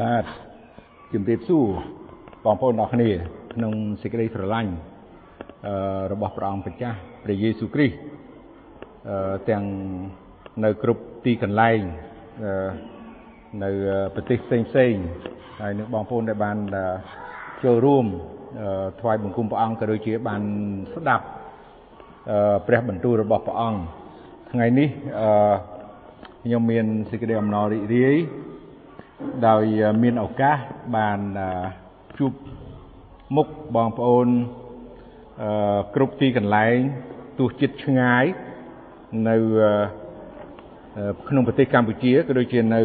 បាទជំរាបសួរបងប្អូនអរគ្នា ក្នុងសេចក្តីស្រឡាញ់អឺរបស់ព្រះអង្គម្ចាស់ព្រះយេស៊ូវគ្រីស្ទអឺទាំងនៅគ្រប់ទីកន្លែងអឺនៅប្រទេសផ្សេងផ្សេងហើយនឹងបងប្អូនដែលបានចូលរួមថ្វាយបង្គំព្រះអង្គក៏ដូចជាបានស្ដាប់ព្រះបន្ទូលរបស់ព្រះអង្គថ្ងៃនេះអឺខ្ញុំមានសេចក្តីអំណររីករាយ ដោយមានឱកាសបានជួបមុខបងប្អូនគ្រប់ទីកន្លែងទោះចិត្តឆ្ងាយនៅក្នុងប្រទេសកម្ពុជាក៏ដូចជានៅ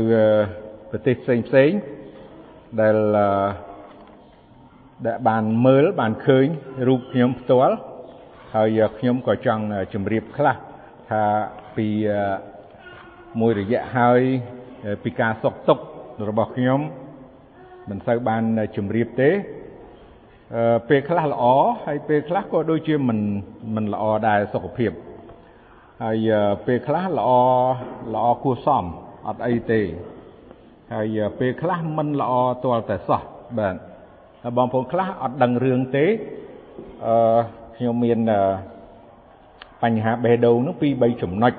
ប្រទេសផ្សេងផ្សេងដែលដែលបានមើលបានឃើញរូបខ្ញុំផ្ទាល់ហើយខ្ញុំក៏ចង់ជម្រាបខ្លះថាពីមួយរយៈហើយពីការសុខទុក្ខ របស់ខ្ញុំមិនសូវបានជម្រាបទេពេលខ្លះល្អហើយពេលខ្លះក៏ដូចជាមិនមិនល្អដែរសុខភាពហើយពេលខ្លះល្អល្អគួរសមអត់អីទេហើយពេលខ្លះមិនល្អទាល់តែសោះបាទហើយបងប្អូនខ្លះអត់ដឹងរឿងទេអឺខ្ញុំមានបញ្ហាបេះដូងនោះពី3ចំណុច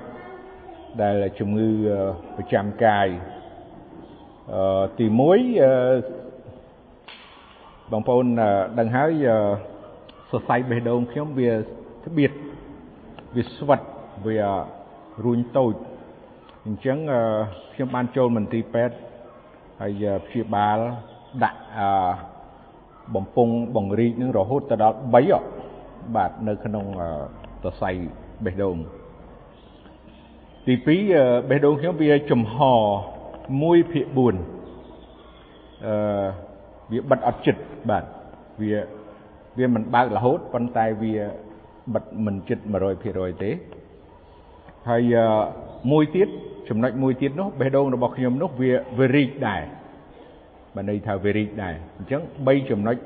ដែលជំងឺប្រចាំកាយអឺ ទី1អឺបងប្អូនដឹងហើយសរសៃបេះដូងខ្ញុំវាស្បៀតវាស្វិតវារួញតូចអញ្ចឹងខ្ញុំបានចូលមន្ទីរពេទ្យហើយព្យាបាលដាក់អឺបំពង់បង្រីកនឹងរហូតទៅដល់3បាទនៅក្នុងសរសៃបេះដូងទី2បេះដូងខ្ញុំវាចំហ 1ភាគ4អឺវាបិទអត់ចិត្តបាទវាវាមិនបើករហូតប៉ុន្តែវាបិទមិនចិត្ត100%ទេហើយមួយទៀតចំណុចមួយទៀតនោះបេះដូងរបស់ខ្ញុំនោះវាវារីកដែរបើន័យថាវារីកដែរអញ្ចឹង3ចំណុច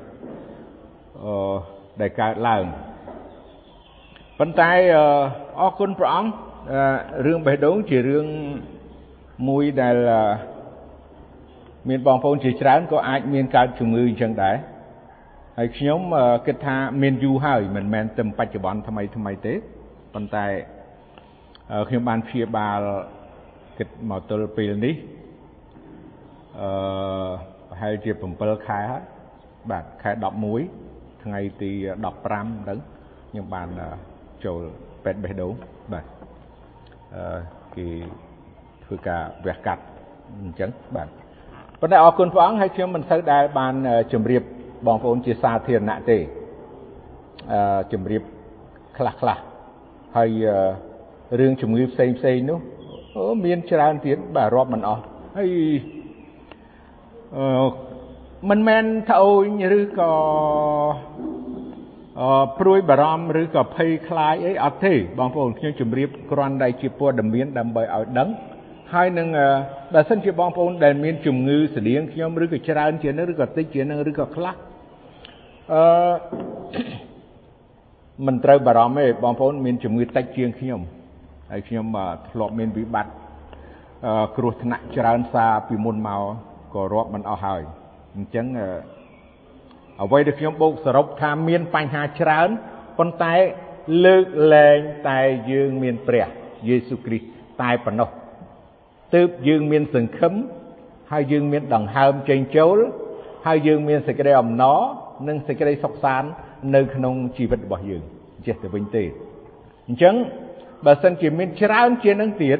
អឺដែលកើតឡើងប៉ុន្តែអរគុណព្រះអង្គរឿងបេះដូងជារឿង មួយដែលមានបងប្អូនជាច្រើនក៏អាចមានកើតជំងឺអញ្ចឹងដែរហើយខ្ញុំគិតថាមានយូរហើយមិនមែនតែបច្ចុប្បន្នថ្មីថ្មីទេប៉ុន្តែខ្ញុំបានព្យាបាលគិតមកទល់ពេលនេះអឺប្រហែលជា7ខែហើយបាទខែ11ថ្ងៃទី15ហ្នឹងខ្ញុំបានចូលពេទ្យបេះដូងបាទអឺគេ ធ្វើការវះកាត់អញ្ចឹងបាទប៉ុន្តែអរគុណព្រះអង្គហើយខ្ញុំមិនសូវដែលបានជម្រាបបងប្អូនជាសាធារណៈទេអឺជម្រាបខ្លះខ្លះហើយរឿងជំងឺផ្សេងផ្សេងនោះអូមានច្រើនទៀតបាទរាប់មិនអស់ហើយអឺមិនមែនត្អូញឬក៏អឺព្រួយបារម្ភឬក៏ភ័យខ្លាចអីអត់ទេបងប្អូនខ្ញុំជម្រាបគ្រាន់តែជាព័ត៌មានដើម្បីឲ្យដឹង ហើយនឹងបើសិនជាបងប្អូនដែលមានជំងឺស្តៀងខ្ញុំឬក៏ច្រើនជាងនឹងឬក៏តិចជាងនឹងឬក៏ខ្លះអឺមិនត្រូវបារម្ភទេបងប្អូនមានជំងឺតិចជាងខ្ញុំហើយខ្ញុំធ្លាប់មានវិបត្តិគ្រោះថ្នាក់ច្រើនសារពីមុនមកក៏រាប់មិនអស់ហើយអញ្ចឹងអ្វីដែលខ្ញុំបូកសរុបថាមានបញ្ហាច្រើនប៉ុន្តែលើកលែងតែយើងមានព្រះយេស៊ូវគ្រីស្ទតែប៉ុណ្ណោះ ទើបយើងមានសង្ឃឹមហើយយើងមានដង្ហើមចេញចូលហើយយើងមានសេចក្តីអំណរនិងសេចក្តីសុខសាន្តនៅក្នុងជីវិតរបស់យើងចេះតែវិញទេអញ្ចឹងបើសិនជាមានច្រើនជាងនឹងទៀត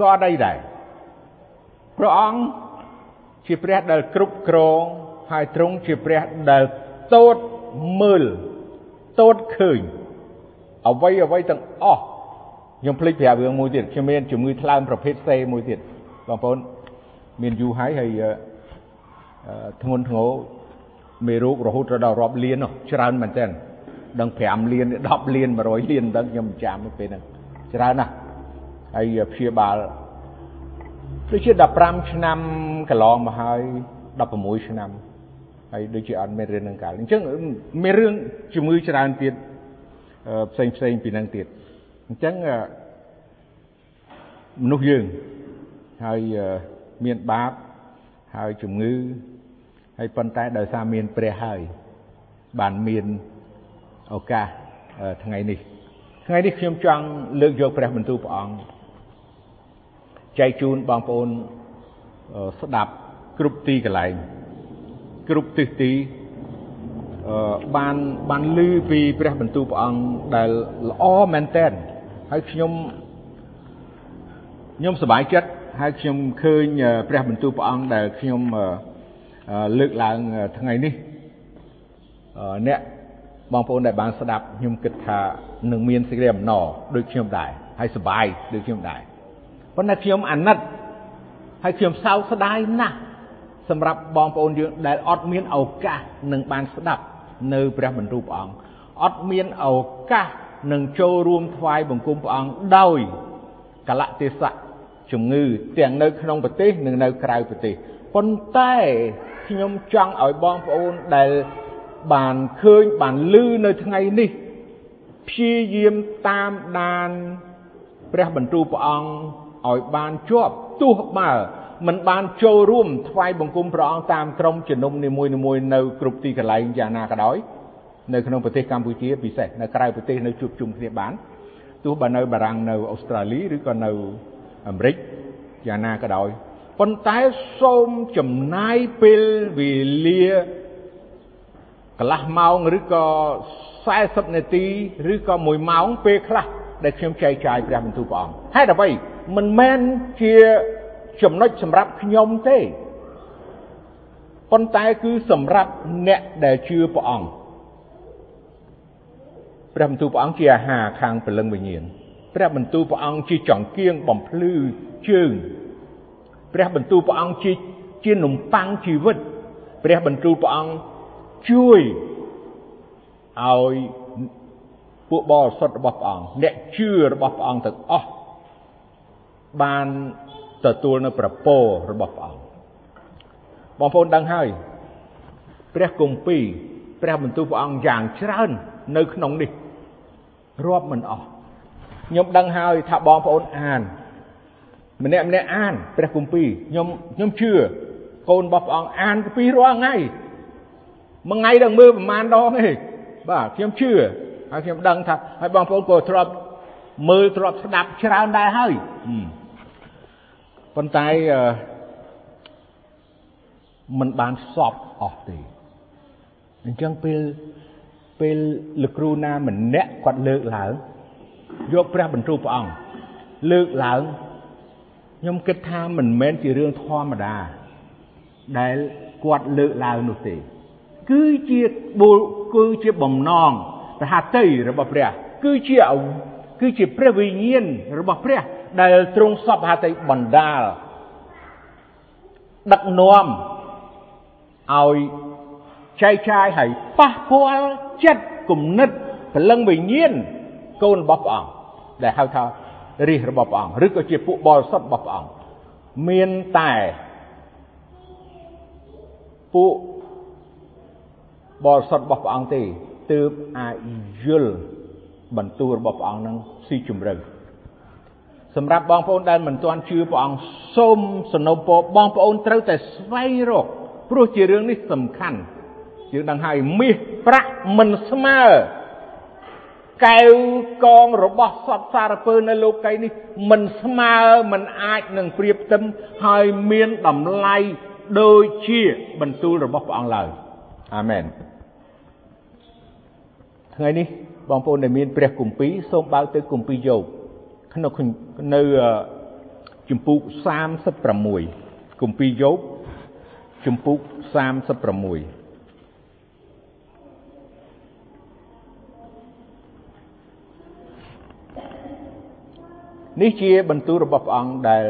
ក៏អត់អីដែរព្រះអង្គជាព្រះដែលគ្រប់គ្រងហើយទ្រង់ជាព្រះដែលតូតមើលតូតឃើញអ្វីអ្វីទាំងអស់ ខ្ញុំភ្លេចប្រាប់រឿងមួយទៀតខ្ញុំមានជំងឺថ្លើមប្រភេទសេមួយទៀតបងប្អូនមានយូរហើយហើយធ្ងន់ធ្ងរមេរោគរហូតដល់រាប់លាននោះច្រើនមែនទែនដឹង5លាន10លាន100លានដឹងខ្ញុំចាំពេលហ្នឹងច្រើនណាស់ហើយព្យាបាលដូចជា15ឆ្នាំកន្លងមកហើយ16ឆ្នាំហើយដូចជាអត់មានរឿងនឹងកើតអញ្ចឹងមានរឿងជំងឺច្រើនទៀតផ្សេងផ្សេងពីនឹងទៀត អញ្ចឹងមនុស្សយើងហើយមានបាបហើយជំងឺហើយប៉ុន្តែដោយសារមានព្រះហើយបានមានឱកាសថ្ងៃនេះថ្ងៃនេះខ្ញុំចង់លើកយកព្រះបន្ទូលព្រះអង្គចែកជូនបងប្អូនស្ដាប់គ្រប់ទីកន្លែងគ្រប់ទិសទីអឺបានបានឮពីព្រះបន្ទូលព្រះអង្គដែលល្អមែនទែន ហើយខ្ញុំខ្ញុំសប្បាយចិត្តហើយខ្ញុំឃើញព្រះបន្ទូលព្រះអង្គដែលខ្ញុំលើកឡើងថ្ងៃនេះអ្នកបងប្អូនដែលបានស្ដាប់ខ្ញុំគិតថានឹងមានសេចក្តីអំណរដូចខ្ញុំដែរហើយសប្បាយដូចខ្ញុំដែរប៉ុន្តែខ្ញុំអាណិតហើយខ្ញុំសោកស្ដាយណាស់សម្រាប់បងប្អូនយើងដែលអត់មានឱកាសនឹងបានស្ដាប់នៅព្រះបន្ទូលព្រះអង្គអត់មានឱកាស នឹងចូលរួមថ្វាយបង្គំព្រះអង្គដោយកលៈទេសៈជំងឺទាំងនៅក្នុងប្រទេសនិងនៅក្រៅប្រទេសប៉ុន្តែខ្ញុំចង់ឲ្យបងប្អូនដែលបានឃើញបានឮនៅថ្ងៃនេះព្យាយាមតាមដានព្រះបន្ទូលព្រះអង្គឲ្យបានជាប់ទោះបើមិនបានចូលរួមថ្វាយបង្គំព្រះអង្គតាមក្រុមជំនុំនីមួយៗនៅគ្រប់ទីកន្លែងយ៉ាងណាក៏ដោយ នៅក្នុងប្រទេសកម្ពុជាពិសេសនៅក្រៅប្រទេសនៅជួបជុំគ្នាបានទោះបើនៅបារាំងនៅអូស្ត្រាលីឬក៏នៅអាមេរិកយ៉ាងណាក៏ដោយប៉ុន្តែសូមចំណាយពេលវេលាកន្លះម៉ោងឬក៏40នាទីឬក៏1ម៉ោងពេលខ្លះដែលខ្ញុំចែកចាយព្រះបន្ទូលព្រះអង្គហេតុអ្វីមិនមែនជាចំណុចសម្រាប់ខ្ញុំទេប៉ុន្តែគឺសម្រាប់អ្នកដែលជឿព្រះអង្គ ព្រះបន្ទូលព្រះអង្គជាអាហារខាងព្រលឹងវិញ្ញាណព្រះបន្ទូលព្រះអង្គជាចង្គៀងបំភ្លឺជើងព្រះបន្ទូលព្រះអង្គជាជានំប៉័ងជីវិតព្រះបន្ទូលព្រះអង្គជួយឲ្យពួកបរិសុទ្ធរបស់ព្រះអង្គអ្នកជឿរបស់ព្រះអង្គទាំងអស់បានទទួលនៅប្រពោរបស់ព្រះអង្គបងប្អូនដឹងហើយព្រះគម្ពីរព្រះបន្ទូលព្រះអង្គយ៉ាងច្រើននៅក្នុងនេះ រាប់មិនអស់ខ្ញុំដឹងហើយថាបងប្អូនអាន ម្នាក់ម្នាក់អានព្រះគម្ពីរខ្ញុំខ្ញុំជឿកូនរបស់ព្រះអង្គអានគម្ពីររាល់ថ្ងៃមួយថ្ងៃដល់មើលប្រហែលដងទេបាទខ្ញុំជឿហើយខ្ញុំដឹងថាហើយបងប្អូនក៏ធ្លាប់មើលធ្លាប់ស្ដាប់ច្រើនដែរហើយប៉ុន្តែมันបានសពអស់ទេអញ្ចឹងពេល ពេលលោកគ្រូណាម្នាក់គាត់លើកឡើងយកព្រះបន្ទូលព្រះអង្គលើកឡើងខ្ញុំគិតថាមិនមែនជារឿងធម្មតា ដែលគាត់លើកឡើងនោះទេ គឺជាបុលគឺជាបំណងប្រហាតីរបស់ព្រះ គឺជាគឺជាព្រះវិញ្ញាណរបស់ព្រះ ដែលទ្រង់សពហតិបណ្ដាលដឹកនាំឲ្យ ចែកចាយឲ្យប៉ះពាល់ចិត្តគំនិតព្រលឹងវិញ្ញាណកូនរបស់ព្រះអង្គដែលហៅថារាជរបស់ព្រះអង្គឬក៏ជាពួកបរិសុទ្ធរបស់ព្រះអង្គមានតែពួកបរិសុទ្ធរបស់ព្រះអង្គទេទើបអាចយល់បន្ទូលរបស់ព្រះអង្គនឹងស៊ីជម្រៅសម្រាប់បងប្អូនដែលមិនទាន់ជឿព្រះអង្គសូមសនុពរបងប្អូនត្រូវតែស្វែងរកព្រោះជារឿងនេះសំខាន់ យើងដឹងហើយមាសប្រាក់មិនស្មើកែវកងរបស់សត្វសារពើនៅលោកីនេះមិនស្មើមិនអាចនឹងប្រៀបផ្ទឹមហើយមានតម្លៃដូចជាបន្ទូលរបស់ព្រះអង្គឡើយអាមែនថ្ងៃនេះបងប្អូនដែលមានព្រះគម្ពីរសូមបើកទៅគម្ពីរយោបក្នុងនៅជំពូក36គម្ពីរយោបជំពូក36 នេះជាបន្ទូលរបស់ព្រះអង្គដែល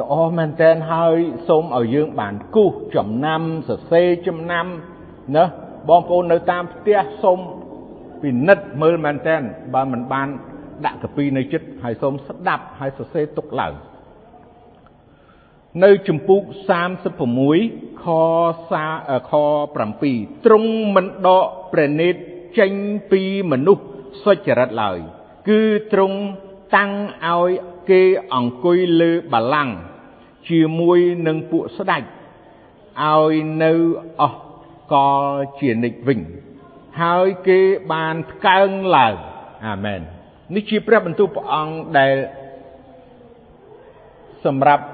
ល្អមែនតែនហើយសូមឲ្យយើងបានគូសចំណាំសរសេរចំណាំណាបងប្អូននៅតាមផ្ទះសូមពិនិត្យមើលមែនតែនបើមិនបានដាក់កាពីនៅចិត្តហើយសូមស្ដាប់ហើយសរសេរទុកឡើងនៅជំពូក36ខសាខ7ទ្រង់មិនដកព្រះនេតចេញពីមនុស្សសុចរិតឡើយ គឺទ្រង់ តាំងឲ្យគេអង្គុយលើបល្ល័ង្កជាមួយនឹងពួកស្ដេចឲ្យនៅអស់កលជានិច្ចវិញ ហើយគេបានថ្កើងឡើងអាមែននេះជាព្រះបន្ទូលព្រះអង្គដែលសម្រាប់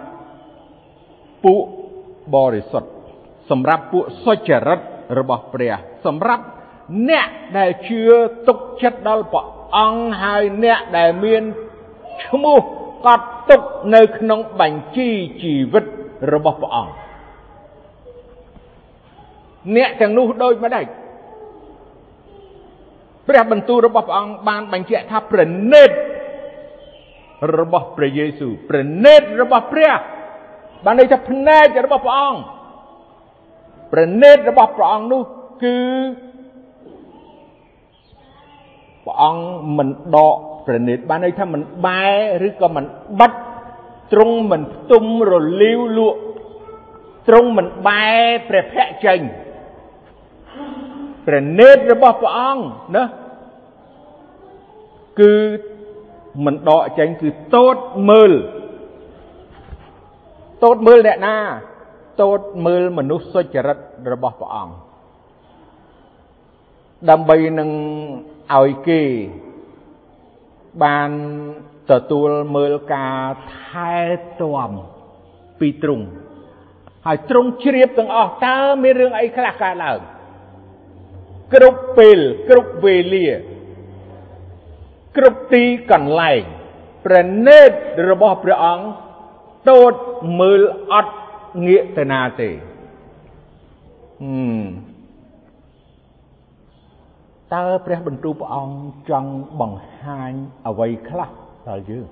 ពួកបរិសុទ្ធសម្រាប់ពួកសុចរិតរបស់ព្រះ សម្រាប់អ្នកដែលជឿទុកចិត្តដល់ព្រះអង្គហើយអ្នកដែលមាន ឈ្មោះកត់ទុកនៅក្នុងបញ្ជីជីវិតរបស់ព្រះអង្គអ្នកទាំងនោះដូចម្ដេចព្រះបន្ទូលរបស់ព្រះអង្គបានបញ្ជាក់ថាប្រណិតរបស់ព្រះយេស៊ូវប្រណិតរបស់ព្រះបានន័យថាភ្នែករបស់ព្រះអង្គប្រណិតរបស់ព្រះអង្គនោះគឺព្រះអង្គមិនដក ប្រណិតបានន័យថាមិនបែឬក៏មិនបិទទ្រង់មិនផ្ទុំរលាវលក់ទ្រង់មិនបែព្រះភ័ក្រចេញព្រះនេត្ររបស់ព្រះអង្គណាគឺមិនដកចេញគឺតូតមើលតូតមើលអ្នកណាតូតមើលមនុស្សសុចរិតរបស់ព្រះអង្គដើម្បីនឹងឲ្យគេ បានទទួលមើលការថែទាំពីទ្រង់ហើយទ្រង់ជ្រាបទាំងអស់តើមានរឿងអីខ្លះកើតឡើងគ្រប់ពេលគ្រប់វេលាគ្រប់ទីកន្លែងព្រះនេតរបស់ព្រះអង្គតូតមើលអត់ងាកទៅណាទេហឹម តើព្រះបន្ទូលព្រះអង្គចង់បង្ហាញអ្វីខ្លះដល់យើង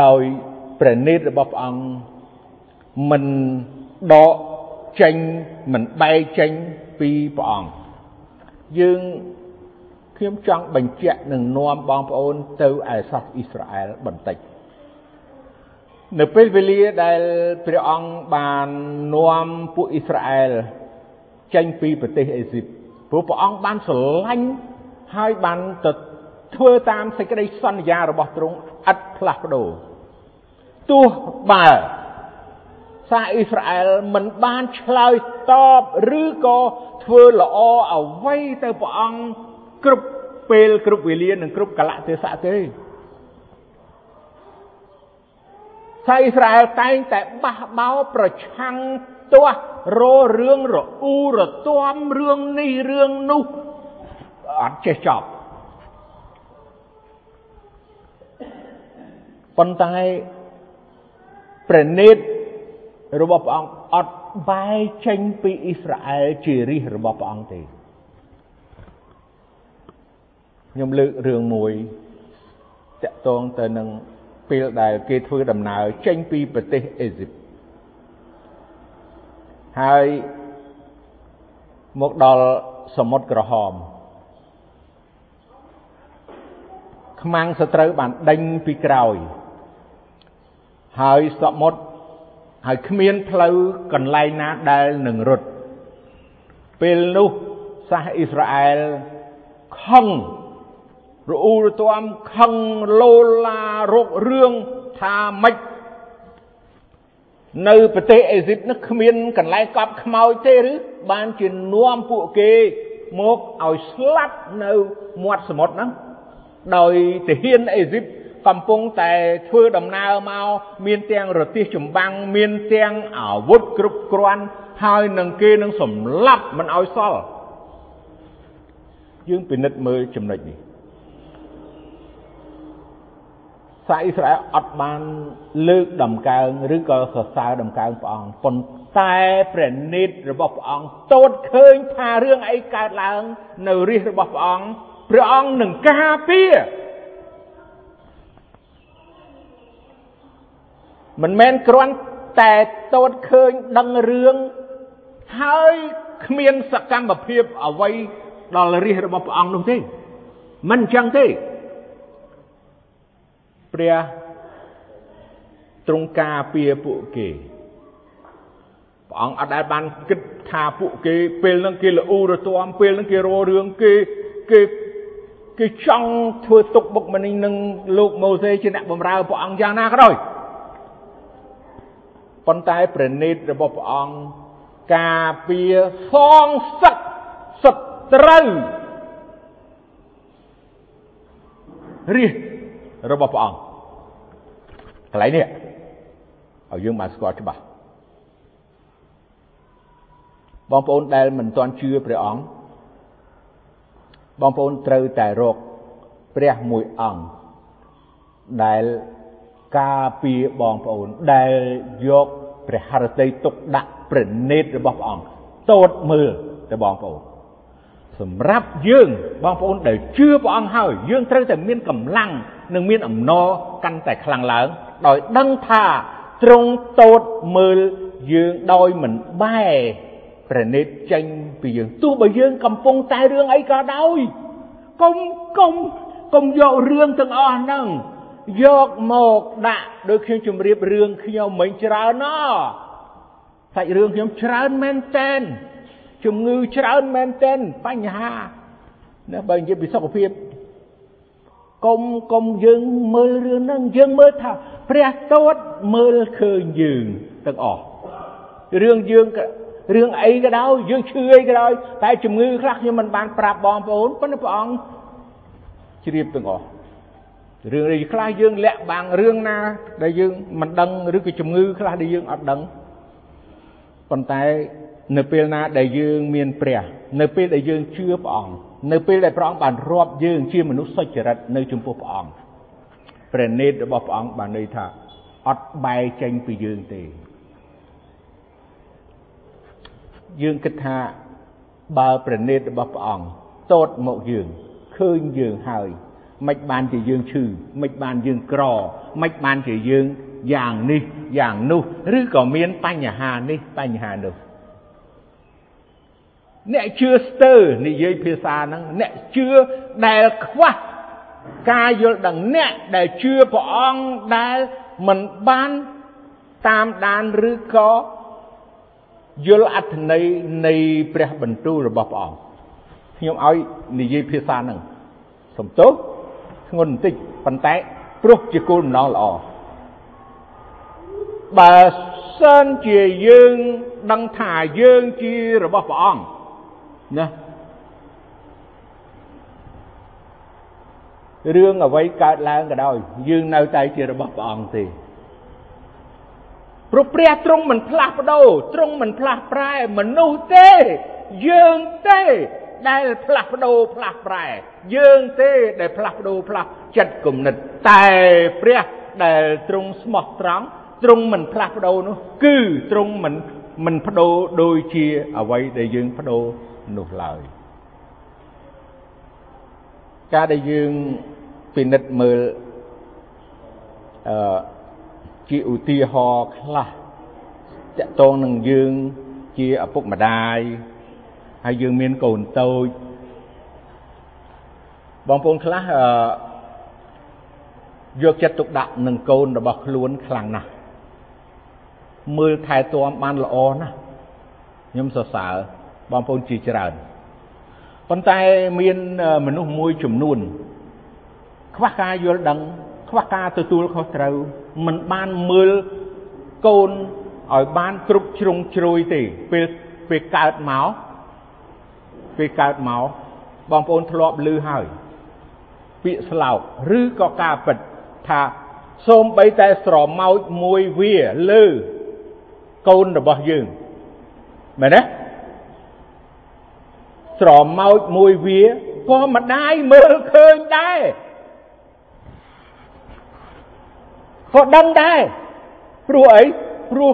ដោយព្រះនេតរបស់ព្រះអង្គមិនដកចេញមិនបែកចេញពីព្រះអង្គយើងខ្ញុំចង់បញ្ជាក់នឹងនាំបងប្អូនទៅឯសាសអ៊ីស្រាអែលបន្តិចនៅពេលវេលាដែលព្រះអង្គបាននាំពួកអ៊ីស្រាអែល ចេញពីប្រទេសអេស៊ីបព្រោះព្រះអង្គបានស្រឡាញ់ហើយបានទៅធ្វើតាមសេចក្តីសន្យារបស់ទ្រង់ឥតផ្លាស់ប្ដូរទោះបើសាសអ៊ីស្រាអែលមិនបានឆ្លើយតបឬក៏ធ្វើល្អអ្វីទៅព្រះអង្គគ្រប់ពេលគ្រប់វេលានិងគ្រប់កលៈទេសៈទេសាសអ៊ីស្រាអែលតែងតែបះបោប្រឆាំង ទាស់ររឿងរអ៊ូរទាំរឿងនេះរឿងនោះអត់ចេះចប់ប៉ុន្តែព្រះនេតរបស់ព្រះអង្គអត់បែកចេញពីអ៊ីស្រាអែលជារាជរបស់ព្រះអង្គទេខ្ញុំលើករឿងមួយតកតងទៅនឹងពេលដែលគេធ្វើដំណើរចេញពីប្រទេសអេស៊ីប ហើយមកដល់សមុទ្រក្រហមខ្មាំងសត្រូវបានដេញពីក្រោយ ហើយសមុទ្រហើយគ្មានផ្លូវកន្លែងណាដែលនឹងរត់ពេលនោះសាសអ៊ីស្រាអែលខឹងរអ៊ូរទាំខឹងលោឡារករឿងថាម៉េច នៅប្រទេសអេស៊ីបនេះគ្មានកន្លែងកប់ខ្មោចទេឬបានជានាំពួកគេមកឲ្យស្លាប់នៅមាត់សមុទ្រហ្នឹងដោយទាហានអេស៊ីបកំពុងតែធ្វើដំណើរមកមានទាំងរទេះចម្បាំងមានទាំងអាវុធគ្រប់គ្រាន់ហើយនឹងគេនឹងសម្លាប់មិនឲ្យសល់យើងពិនិត្យមើលចំណុចនេះ សាអ៊ីស្រាអែលអត់បានលើកដំកើងឬក៏សរសើរដំកើងព្រះអង្គប៉ុន្តែព្រះនេតរបស់ព្រះអង្គតូតឃើញថារឿងអីកើតឡើង នៅរាជរបស់ព្រះអង្គព្រះអង្គនឹងការពារមិនមែនគ្រាន់តែតូតឃើញដឹងរឿងហើយគ្មានសកម្មភាពអ្វីដល់រាជរបស់ព្រះអង្គនោះទេមិនអញ្ចឹងទេ ព្រះទ្រង់ការពារពួកគេព្រះអង្គអត់ដែលបានគិតថាពួកគេពេលហ្នឹងគេល្អូរទាំពេលហ្នឹងគេរករឿងគេគេគេចង់ធ្វើទុកបុកម្នេញនឹងលោកម៉ូសេជាអ្នកបម្រើព្រះអង្គយ៉ាងណាក៏ដោយប៉ុន្តែព្រះនេតរបស់ព្រះអង្គការពារសងសឹកសត្រូវរាជ របស់ព្រះអង្គកន្លែងនេះឲ្យយើងបានស្គាល់ច្បាស់បងប្អូនដែលមិនទាន់ជឿព្រះអង្គបងប្អូនត្រូវតែរកព្រះមួយអង្គដែលការពារបងប្អូនដែលយកព្រះハរតីទុកដាក់ព្រះនេតរបស់ព្រះអង្គតូតមើលទៅបងប្អូន សម្រាប់យើងបងប្អូនដែលជឿព្រះអង្គហើយយើងត្រូវតែមានកម្លាំងនិងមានអំណរកាន់តែខ្លាំងឡើងដោយដឹងថាទ្រង់តូតមើលយើងដោយមិនបែរព្រះនេតចេញពីយើងទោះបើយើងកំពុងតែរឿងអីក៏ដោយកុំកុំកុំយករឿងទាំងអស់ហ្នឹងយកមកដាក់ដោយខ្ញុំជម្រាបរឿងខ្ញុំមិនច្រើនណសាច់រឿងខ្ញុំច្រើនមែនតែន ជំងឺច្រើនមែនតែនបញ្ហាណាបើនិយាយពីសុខភាពកុំកុំយើងមើលរឿងហ្នឹងយើងមើលថាព្រះតូតមើលឃើញយើងទាំងអស់រឿងយើងរឿងអីក៏ដោយយើងឈឺអីក៏ដោយតែជំងឺខ្លះខ្ញុំមិនបានប្រាប់បងប្អូនប៉ុន្តែព្រះអង្គជ្រាបទាំងអស់រឿងអីខ្លះយើងលាក់បាំងរឿងណាដែលយើងមិនដឹងឬក៏ជំងឺខ្លះដែលយើងអត់ដឹងប៉ុន្តែ នៅពេលណាដែលយើងមានព្រះ នៅពេលដែលយើងជឿព្រះអង្គនៅពេលដែលព្រះអង្គបានរាប់យើងជាមនុស្សសុចរិតនៅចំពោះព្រះអង្គព្រះនេតរបស់ព្រះអង្គបានន័យថាអត់បែកចេញពីយើងទេយើងគិតថាបើព្រះនេតរបស់ព្រះអង្គតតមកយើងឃើញយើងហើយមិនបានជាយើងឈឺមិនបានយើងក្រមិនបានជាយើងយ៉ាងនេះយ៉ាងនោះឬក៏មានបញ្ហានេះបញ្ហានោះ អ្នកជឿស្ទើរនិយាយភាសាហ្នឹងអ្នកជឿដែលខ្វះការយល់ដឹងអ្នកដែលជឿព្រះអង្គដែលមិនបានតាមដានឬក៏យល់អត្ថន័យនៃព្រះបន្ទូលរបស់ព្រះអង្គខ្ញុំឲ្យនិយាយភាសាហ្នឹងសំទោសធ្ងន់បន្តិចប៉ុន្តែព្រោះជាគោលបំណងល្អបើសិនជាយើងដឹងថាយើងជារបស់ព្រះអង្គ ណារឿងអ្វីកើតឡើងក៏ដោយ យើងនៅតែជារបស់ព្រះអង្គទេព្រោះព្រះទ្រង់មិនផ្លាស់ប្ដូរទ្រង់មិនផ្លាស់ប្រែមនុស្សទេយើងទេដែលផ្លាស់ប្ដូរផ្លាស់ប្រែយើងទេដែលផ្លាស់ប្ដូរផ្លាស់ចិត្តគំនិតតែព្រះដែលទ្រង់ស្មោះត្រង់ទ្រង់មិនផ្លាស់ប្ដូរនោះ គឺទ្រង់មិនមិនប្ដូរដូចជាអ្វីដែលយើងប្ដូរ នោះឡើយការដែលយើងពិនិត្យមើលអឺជាឧទាហរណ៍ខ្លះតកតងនឹងយើងជាឪពុកម្ដាយហើយយើងមានកូនតូចបងប្អូនខ្លះអឺយកចិត្តទុកដាក់នឹងកូនរបស់ខ្លួនខ្លាំងណាស់មើលថែទាំបានល្អណាស់ខ្ញុំសរសើរ បងប្អូនជាច្រើនប៉ុន្តែមានមនុស្សមួយចំនួន ខ្វះការយល់ដឹង ខ្វះការទទួលខុសត្រូវមិនបានមើលកូនឲ្យបានគ្រប់ជ្រុងជ្រោយទេពេលពេលកើតមកពេលកើតមកបងប្អូនធ្លាប់ឮហើយពាក្យស្លោកឬក៏ការពិតថាសូមបីតែស្រមោចមួយវាលើកូនរបស់យើងមែនទេ ស្រមោចមួយវាក៏ម្ដាយមើលឃើញដែរក៏ដឹងដែរព្រោះអីព្រោះ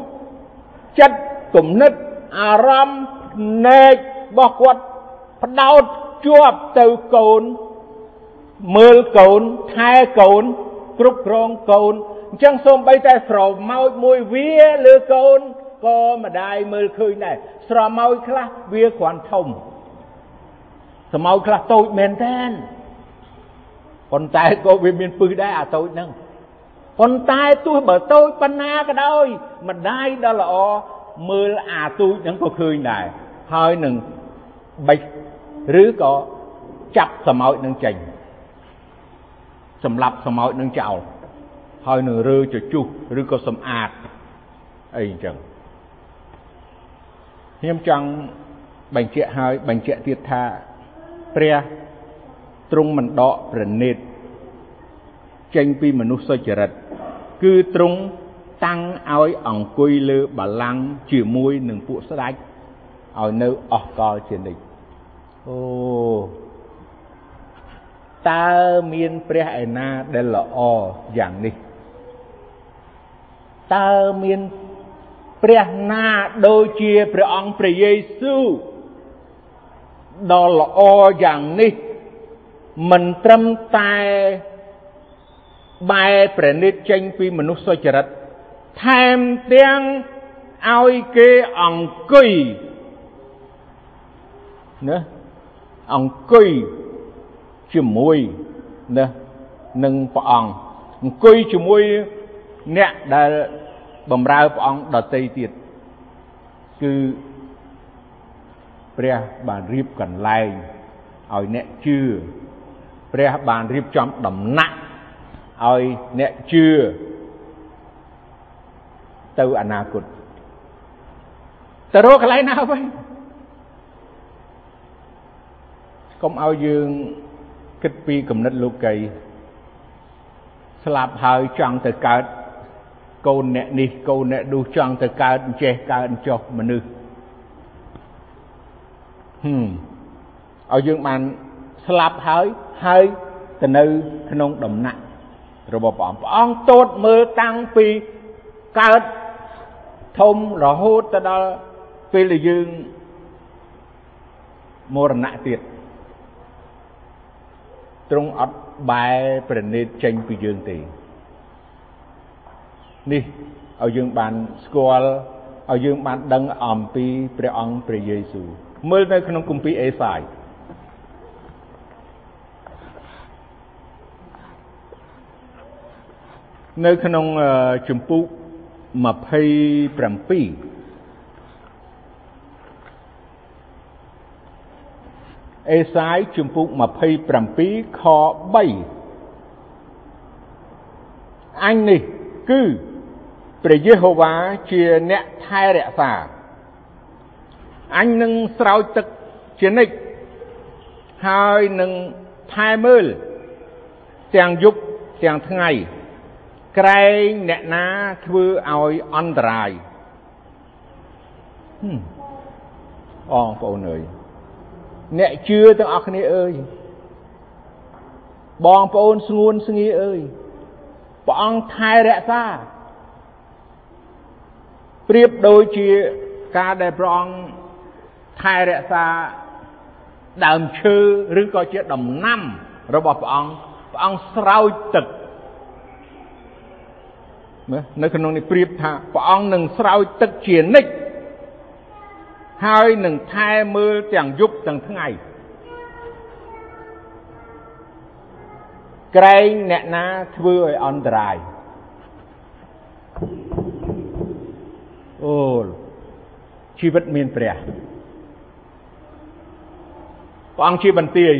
ចិត្តគំនិតអារម្មណ៍ភ្នែករបស់គាត់ផ្ដោតជាប់ទៅកូនមើលកូនថែកូនគ្រប់គ្រងកូនអញ្ចឹងសូម្បីតែស្រមោចមួយវាលើកូនក៏ម្ដាយមើលឃើញដែរស្រមោចខ្លះវាគ្រាន់ធំ ស្រមោចខ្លះតូចមែនតើប៉ុន្តែក៏វាមានពឹសដែរអាតូចហ្នឹងប៉ុន្តែទោះបើតូចប៉ុណ្ណាក៏ដោយម្ដាយដ៏ល្អមើលអាទូចហ្នឹងក៏ឃើញដែរហើយនឹងបិចឬក៏ចាប់សម្ោចនឹងចេញសម្លាប់សម្ោចនឹងចោលហើយនឹងរើជជុះឬក៏សម្អាតអីអញ្ចឹងខ្ញុំចង់បញ្ជាក់ហើយបញ្ជាក់ទៀតថា ព្រះទ្រង់មិនដកប្រណិតចេញពីមនុស្សសុចរិត គឺទ្រង់តាំងឲ្យអង្គុយលើបល្ល័ង្កជាមួយនឹងពួកស្ដេចឲ្យនៅអស់កលជានិច្ចអូតើមានព្រះឯណាដែលល្អយ៉ាងនេះតើមានព្រះណាដូចជាព្រះអង្គព្រះយេស៊ូវ ដ៏ល្អយ៉ាងនេះមិនត្រឹមតែបែប្រណិតចេញពីមនុស្សសុចរិតថែមទាំងឲ្យគេអង្គុយណាអង្គុយជាមួយណានឹងព្រះអង្គអង្គុយជាមួយអ្នកដែលបំរើព្រះអង្គដតីទៀតគឺ ព្រះបានរៀបកន្លែងឲ្យអ្នកជឿព្រះបានរៀបចំដំណាក់ឲ្យអ្នកជឿទៅអនាគតទៅរកកន្លែងណាវិញកុំឲ្យយើងគិតពីគំនិតលោកីស្លាប់ហើយចង់ទៅកើតកូនអ្នកនេះកូនអ្នកនោះចង់ទៅកើតអញ្ចេះកើតអញ្ចោះមនុស្សហឹម ឲ្យយើងបានស្លាប់ហើយហើយទៅនៅក្នុងដំណាក់របស់ព្រះអង្គព្រះអង្គតូតមើលតាំងពីកើតធំរហូតទៅដល់ពេលដែលយើងមរណៈទៀតទ្រង់អត់បែប្រណិតចេញពីយើងទេនេះឲ្យយើងបានស្គាល់ឲ្យយើងបានដឹងអំពីព្រះអង្គព្រះយេស៊ូវ មើលនៅក្នុងគម្ពីរអេសាយនៅក្នុងជំពូក27អេសាយជំពូក27ខ3អញនេះគឺព្រះយេហូវ៉ាជាអ្នកថែរក្សា អញនឹងស្រោចទឹកជានិច្ចហើយនឹងថែមើល ទាំងយប់ទាំងថ្ងៃ ក្រែងអ្នកណាធ្វើឲ្យអន្តរាយបងប្អូនអើយអ្នកជឿទាំងអស់គ្នាអើយបងប្អូនស្ងួនស្ងីអើយព្រះអង្គថែរក្សាប្រៀបដូចជាការដែលព្រះអង្គ ថែរក្សាដើមឈើឬក៏ជាដំណាំរបស់ព្រះអង្គព្រះអង្គស្រោចទឹកនៅក្នុងនេះប្រៀបថាព្រះអង្គនឹងស្រោចទឹកជានិច្ចហើយនឹងថែមើលទាំងយប់ទាំងថ្ងៃក្រែងអ្នកណាធ្វើឲ្យអន្តរាយអូជីវិតមានព្រះ ព្រះអង្គជាបន្ទាយ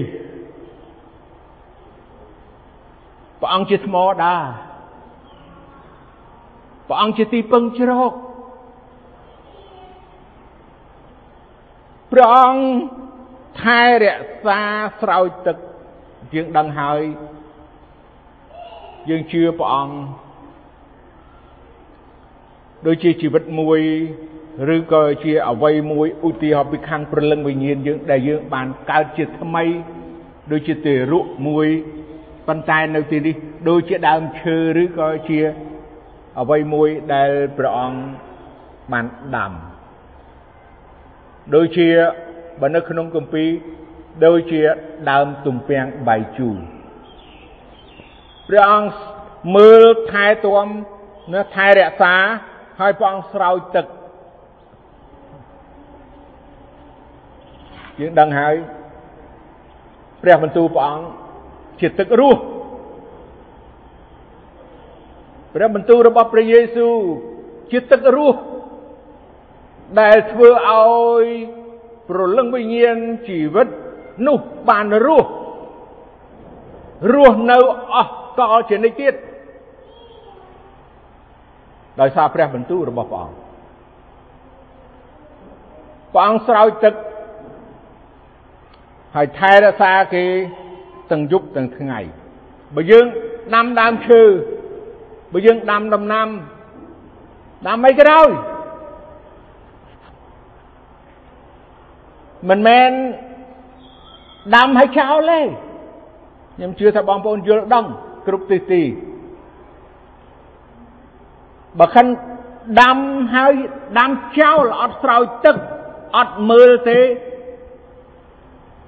ព្រះអង្គជាថ្មដាព្រះអង្គជាទីពឹងជ្រកព្រះអង្គថែរក្សាស្រោចទឹកយើងដឹងហើយយើងជឿព្រះអង្គដូចជាជីវិតមួយ ឬក៏ជាអវ័យមួយឧទាហរណ៍ពីខាងព្រលឹងវិញ្ញាណយើងដែលយើងបានកើតជាថ្មីដូចជាទេរុមួយប៉ុន្តែនៅទីនេះដូចជាដើមឈើឬក៏ជាអវ័យមួយដែលព្រះអង្គបានដាំដូចជាបើនៅក្នុងគម្ពីរដូចជាដើមទំពាំងបាយជូរព្រះអង្គមើលថែទាំនៅថែរក្សាហើយព្រះអង្គស្រោចទឹក យើងដឹងហើយព្រះបន្ទូលព្រះអង្គជាទឹករស់ព្រះបន្ទូលរបស់ព្រះយេស៊ូវជាទឹករស់ដែលធ្វើឲ្យប្រលឹងវិញ្ញាណជីវិតនោះបានរស់រស់នៅអស់កលជានិច្ចទៀតដោយសារព្រះបន្ទូលរបស់ព្រះអង្គព្រះអង្គស្រោចទឹក ហើយថែរក្សាគេទាំងយប់ទាំងថ្ងៃបើយើងដាំដើមឈើបើយើងដាំដំណាំដាំអីក៏ដោយមិនមែនដាំឲ្យចោលទេខ្ញុំជឿថាបងប្អូនយល់ដឹងគ្រប់ទិសទីបើខិនដាំហើយដាំចោលអត់ស្រោចទឹកអត់មើលទេ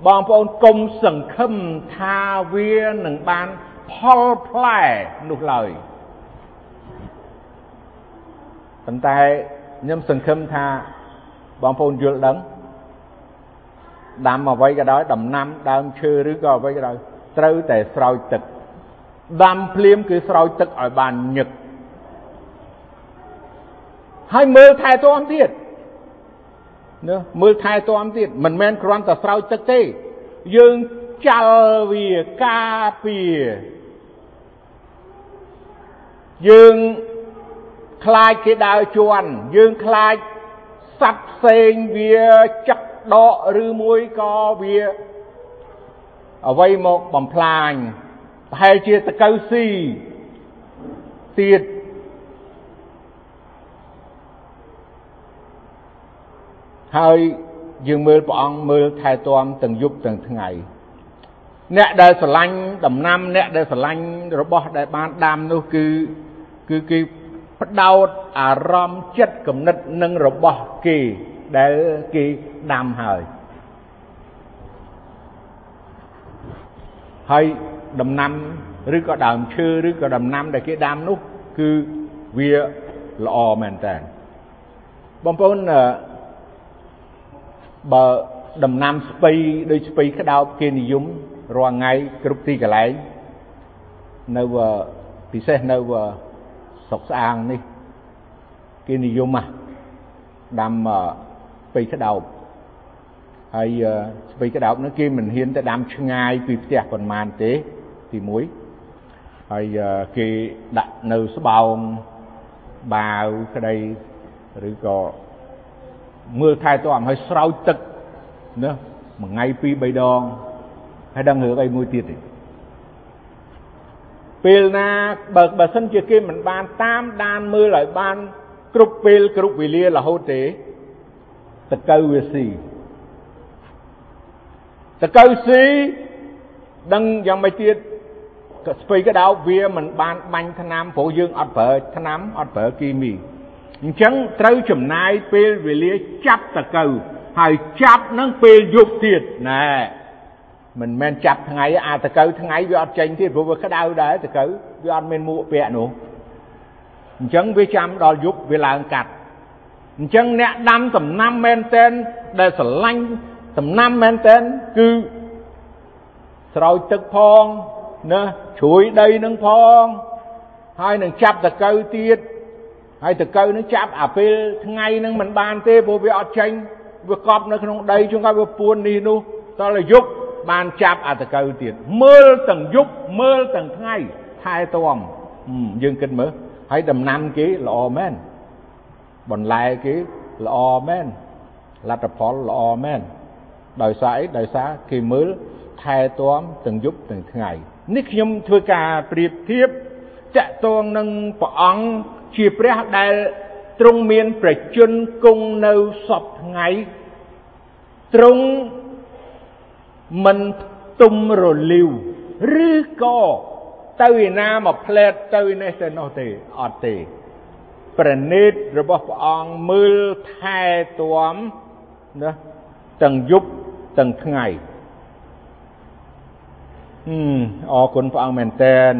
បងប្អូនកុំសង្ឃឹមថាវានឹងបានផលផ្លែនោះឡើយប៉ុន្តែខ្ញុំសង្ឃឹមថាបងប្អូនយល់ដឹងដាំអ្វីក៏ដោយដំណាំដើមឈើឬក៏អ្វីក៏ដោយត្រូវតែស្រោចទឹកដាំភ្លាមគឺស្រោចទឹកឲ្យបានញឹកហើយមើលថែទាំទៀត ណាមើលថែទាំទៀតមិនមែនគ្រាន់តែស្រោចទឹកទេ យើងចាល់វាការពារយើងខ្លាចគេដើរជន់យើងខ្លាចសត្វផ្សេងវាចឹកដកឬមួយក៏វាអ្វីមកបំផ្លាញប្រហែលជាតកៅស៊ីទៀត ហើយយើងមើលព្រះអង្គមើលថែទាំទាំងយប់ទាំងថ្ងៃ អ្នកដែលស្រឡាញ់ដំណាំអ្នកដែលស្រឡាញ់របស់ដែលបានដាំនោះគឺគឺគេផ្ដោតអារម្មណ៍ចិត្តគំនិតនឹងរបស់គេដែលគេដាំហើយហើយដំណាំឬក៏ដើមឈើឬក៏ដំណាំដែលគេដាំនោះ គឺវាល្អមែនតើបងប្អូន បើដំណាំស្ពៃដូចស្ពៃក្តោបគេនិយមរាល់ថ្ងៃគ្រប់ទីកន្លែងនៅពិសេសនៅស្រុកស្អាងនេះគេនិយមណាស់ដាំស្ពៃក្តោបហើយស្ពៃក្តោបនោះគេមិនហ៊ានទៅដាំឆ្ងាយពីផ្ទះប៉ុន្មានទេទី1ហើយគេដាក់នៅស្បោងបាវក្តីឬក៏ មើលថែទាំឲ្យស្រោចទឹកណាមួយថ្ងៃពីរបីដងហើយដឹងរឿងអីមួយទៀតទេពេលណាបើបើសិនជាគេមិនបានតាមដានមើលឲ្យបាន គ្រប់ពេលគ្រប់វេលារហូតទេតកៅវាស៊ីតកៅស៊ីដឹងយ៉ាងម៉េចទៀតស្ពៃក្តោបវាមិនបានបាញ់ថ្នាំព្រោះយើងអត់ប្រើថ្នាំអត់ប្រើគីមី អញ្ចឹងត្រូវចំណាយពេលវេលាចាប់តកៅហើយចាប់នឹងពេលយប់ទៀតណែមិនមែនចាប់ថ្ងៃអាតកៅថ្ងៃវាអត់ចេញទៀតព្រោះវាក្តៅដែរតកៅវាអត់មានមួកពាក់នោះអញ្ចឹងវាចាំដល់យប់វាឡើងកាត់អញ្ចឹងអ្នកដាំដំណាំមែនតែនដែលស្រឡាញ់ដំណាំមែនតែនគឺស្រោចទឹកផងណាជ្រួយដីនឹងផងហើយនឹងចាប់តកៅទៀត ហើយតកៅនឹងចាប់អាពេលថ្ងៃនឹងមិនបានទេព្រោះវាអត់ចេញវាកប់នៅក្នុងដីជួនកាលវាពួននេះនោះតើយប់បានចាប់អាតកៅទៀតមើលទាំងយប់មើលទាំងថ្ងៃថែទាំយើងគិតមើលហើយដំណាំគេល្អមែនបន្លែគេល្អមែនលទ្ធផលល្អមែនដោយសារអីដោយសារគេមើលថែទាំទាំងយប់ទាំងថ្ងៃនេះខ្ញុំធ្វើការប្រៀបធៀបតកតងនឹងព្រះអង្គ ជាព្រះដែលទ្រង់មានប្រជញ្ញគង់នៅសពថ្ងៃទ្រង់មិនទុំរលីវឬក៏ទៅឯណាមកផ្លែតទៅនេះទៅនោះទេអត់ទេប្រណិតរបស់ព្រះអង្គមើលថែទាំណាទាំងយប់ទាំងថ្ងៃអឺអរគុណព្រះអង្គមែនតែន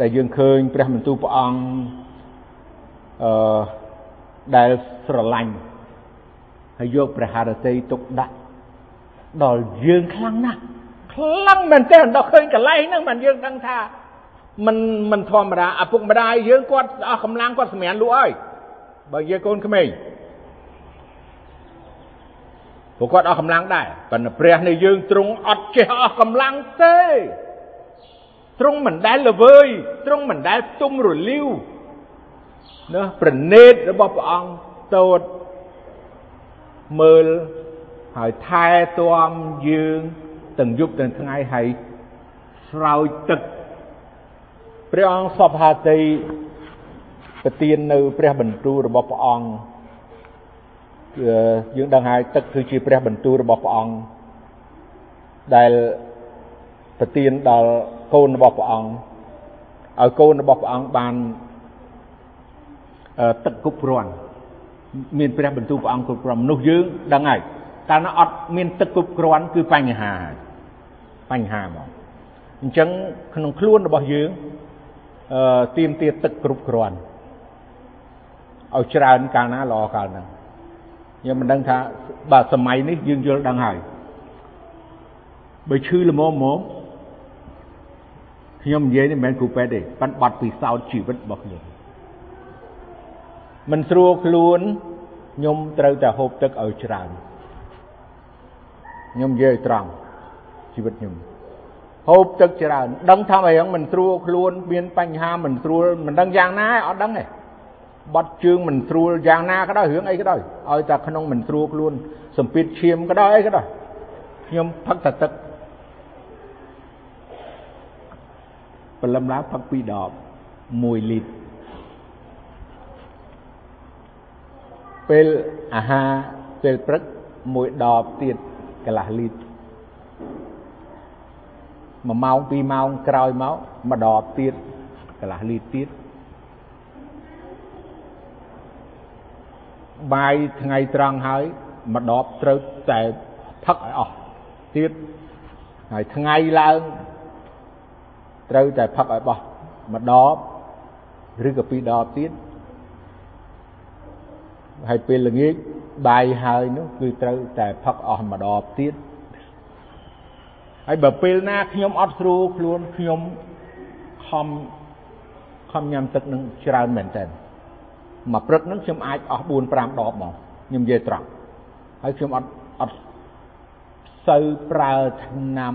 ដែលយើងឃើញព្រះបន្ទូលព្រះអង្គ អឺដែលស្រឡាញ់ហើយយកព្រះハរតីទុកដាក់ដល់យើងខ្លាំងណាស់ខ្លាំងមែនទែនដល់ឃើញកន្លែងហ្នឹងមិនយើងដឹងថាមិនមិនធម្មតាឪពុកម្ដាយយើងគាត់អស់កម្លាំងគាត់សម្រានលក់ហើយបើយើងកូនក្មេងពួកគាត់អស់កម្លាំងដែរប៉ុន្តែព្រះនៃយើងទ្រង់អត់ចេះអស់កម្លាំងទេទ្រង់មិនដែលល្វើយទ្រង់មិនដែលផ្ទុំរលីវ ណាប្រណេតរបស់ព្រះអង្គតូតមើលហើយថែទាំយើងទាំងយប់ទាំងថ្ងៃហើយស្រោចទឹកព្រះអង្គសពហាតីប្រទាននៅព្រះបន្ទូលរបស់ព្រះអង្គយើងដឹងហើយទឹកគឺជាព្រះបន្ទូលរបស់ព្រះអង្គដែលប្រទានដល់កូនរបស់ព្រះអង្គឲ្យកូនរបស់ព្រះអង្គបាន ទឹកគ្រប់គ្រាន់មានព្រះបន្ទូលព្រះអង្គគ្រប់គ្រាន់មនុស្សយើងដឹងហើយកាលណាអត់មានទឹកគ្រប់គ្រាន់គឺបញ្ហាបញ្ហាមកអញ្ចឹងក្នុងខ្លួនរបស់យើងអឺទៀមទាទឹកគ្រប់គ្រាន់ឲ្យច្រើនកាលណាល្អកាលហ្នឹងខ្ញុំមិនដឹងថាបាទសម័យនេះយើងយល់ដឹងហើយបើឈឺល្មមមកខ្ញុំនិយាយនេះមិនមែនគ្រូពេទ្យទេប៉ិនបាត់ពិសោធន៍ជីវិតរបស់ខ្ញុំ មិនស្រួលខ្លួនខ្ញុំត្រូវតែហូបទឹកឲ្យច្រើនខ្ញុំនិយាយឲ្យត្រង់ជីវិតខ្ញុំហូបទឹកច្រើនដឹងថាអីហ្នឹងមិនស្រួលខ្លួនមានបញ្ហាមិនស្រួលមិនដឹងយ៉ាងណាអត់ដឹងទេបាត់ជើងមិនស្រួលយ៉ាងណាក៏ដោយរឿងអីក៏ដោយឲ្យតែក្នុងមិនស្រួលខ្លួនសម្ពាធឈាមក៏ដោយអីក៏ដោយខ្ញុំផឹកតែទឹកព្រលឹមឡើងផឹក2ដប1លីត្រ ពេលអាហារពេលព្រឹក1ដបទៀតកន្លះលីត្រ1ម៉ោង2ម៉ោងក្រោយមកមួយដបទៀតកន្លះលីត្រទៀតបាយថ្ងៃត្រង់ហើយមួយដបត្រូវតែផឹកឲ្យអស់ទៀតហើយថ្ងៃឡើងត្រូវតែផឹកឲ្យបោះមួយដបឬក៏ពីរដបទៀត ហើយពេលល្ងាចបាយហើយនោះគឺត្រូវតែផឹកអស់មួយដបទៀតហើយបើពេលណាខ្ញុំអត់ស្រួលខ្លួនខ្ញុំខំខំញ៉ាំទឹកនឹងច្រើនមែនតើមួយព្រឹកហ្នឹងខ្ញុំអាចអស់4 5ដបហ្មងខ្ញុំនិយាយត្រង់ហើយខ្ញុំអត់អត់សូវប្រើឆ្នាំ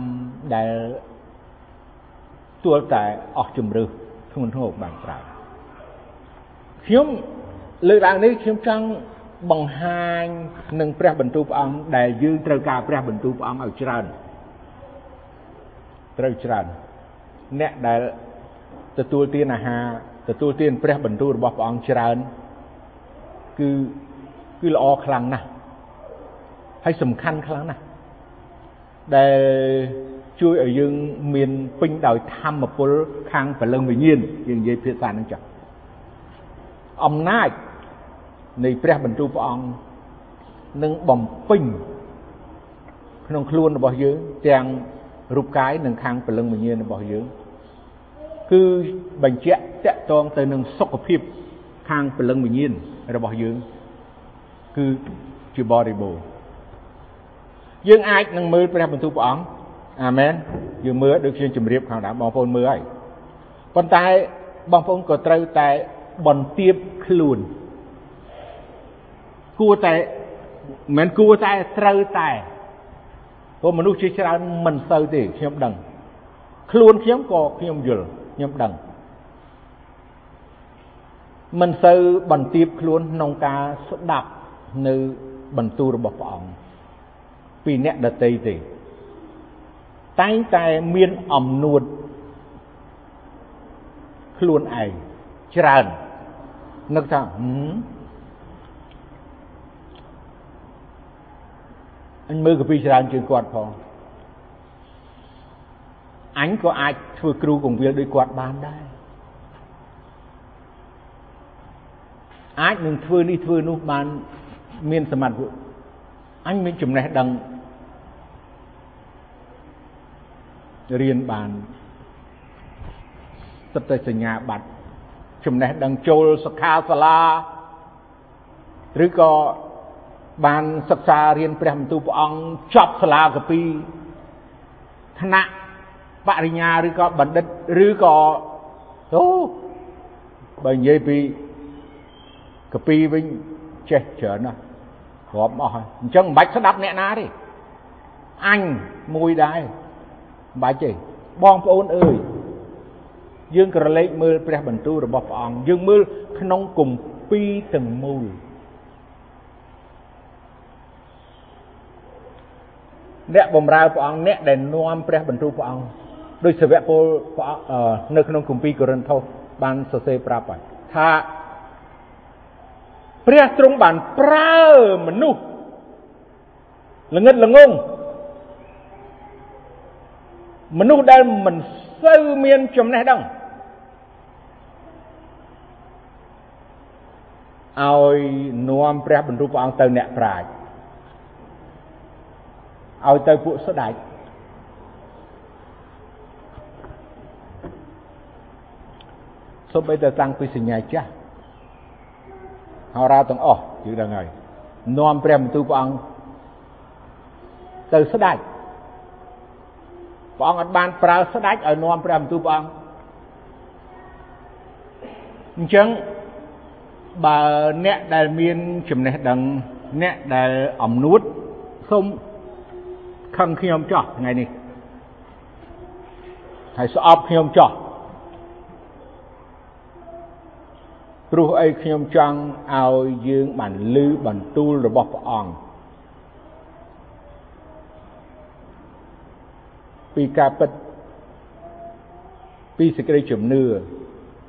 ដែលទួលតែអស់ជំរឿសធ្ងន់ធ្ងរបានប្រើខ្ញុំ លើកឡើងនេះខ្ញុំចង់បង្ហាញនឹងព្រះបន្ទូលព្រះអង្គដែលយើងត្រូវការព្រះបន្ទូលព្រះអង្គឲ្យច្រើនត្រូវច្រើនអ្នកដែលទទួលទានអាហារទទួលទានព្រះបន្ទូលរបស់ព្រះអង្គច្រើនគឺគឺល្អខ្លាំងណាស់ហើយសំខាន់ខ្លាំងណាស់ដែលជួយឲ្យយើងមានពេញដោយធម្មពលខាងព្រលឹងវិញ្ញាណយើងនិយាយភាសានឹងចាស់អំណាច នៃព្រះបន្ទូលព្រះអង្គនឹងបំពេញក្នុងខ្លួនរបស់យើងទាំងរូបកាយនិងខាងព្រលឹងវិញ្ញាណរបស់យើងគឺបញ្ជាក់តកតងទៅនឹងសុខភាពខាងព្រលឹងវិញ្ញាណរបស់យើងគឺជាបរិបូរណ៍យើងអាចនឹងមើលព្រះបន្ទូលព្រះអង្គអាមែនយើងមើលដូចខ្ញុំជម្រាបខាងដើមបងប្អូនមើលហើយប៉ុន្តែបងប្អូនក៏ត្រូវតែបន្ទាបខ្លួន គួរតែមិនគួរតែត្រូវតែព្រោះមនុស្សជាច្រើនមិនសូវទេខ្ញុំដឹងខ្លួនខ្ញុំក៏ខ្ញុំយល់ខ្ញុំដឹងមិនសូវបន្ទាបខ្លួនក្នុងការស្ដាប់នៅបន្ទូលរបស់ព្រះអង្គពីអ្នកដតីទេតែងតែមានអំនួតខ្លួនឯងច្រើននឹកថា អញមើលកាពីច្រើនជាងគាត់ផងអញក៏អាចធ្វើគ្រូកងវិលដូចគាត់បានដែរអាចនឹងធ្វើនេះធ្វើនោះបានមានសមត្ថភាពអញមានចំណេះដឹងរៀនបានសិតតែសញ្ញាបត្រចំណេះដឹងចូលសិក្ខាសាលាឬក៏ បានសិក្សារៀនព្រះបន្ទូលព្រះអង្គចប់សាលាកពីថ្នាក់បរិញ្ញាឬក៏បណ្ឌិតឬក៏អូបើនិយាយពីកពីវិញចេះច្រើនណាស់រាប់អស់ហើយអញ្ចឹងមិនបាច់ស្ដាប់អ្នកណាទេអញមួយដែរមិនបាច់ទេបងប្អូនអើយយើងក្រឡេកមើលព្រះបន្ទូលរបស់ព្រះអង្គយើងមើលក្នុងគម្ពីរទាំងមូល អ្នកបម្រើព្រះអង្គអ្នកដែលនាំព្រះបន្ទូលព្រះអង្គដោយសាវកពលព្រះនៅក្នុងគម្ពីរកូរិនថូសបានសរសេរប្រាប់ហើយថាព្រះទ្រង់បានប្រើមនុស្សល្ងិតល្ងងមនុស្សដែលមិនសូវមានចំណេះដឹងឲ្យនាំព្រះបន្ទូលព្រះអង្គទៅអ្នកប្រាជ្ញ ឲ្យទៅពួកស្ដេចសូម្បីតែតាំងពីសញ្ញាចាស់ហោរាទាំងអស់យើងដឹងហើយនាំព្រះបន្ទូលព្រះអង្គទៅស្ដេចព្រះអង្គអត់បានប្រើស្ដេចឲ្យនាំព្រះបន្ទូលព្រះអង្គអញ្ចឹងបើអ្នកដែលមានចំណេះដឹងអ្នកដែលអំនួតសូម ខឹងខ្ញុំចោះថ្ងៃនេះហើយស្អប់ខ្ញុំចោះព្រោះអីខ្ញុំចង់ឲ្យយើងបានលឺបន្ទូលរបស់ព្រះអង្គពីការពិតពីសេចក្តីជំនឿ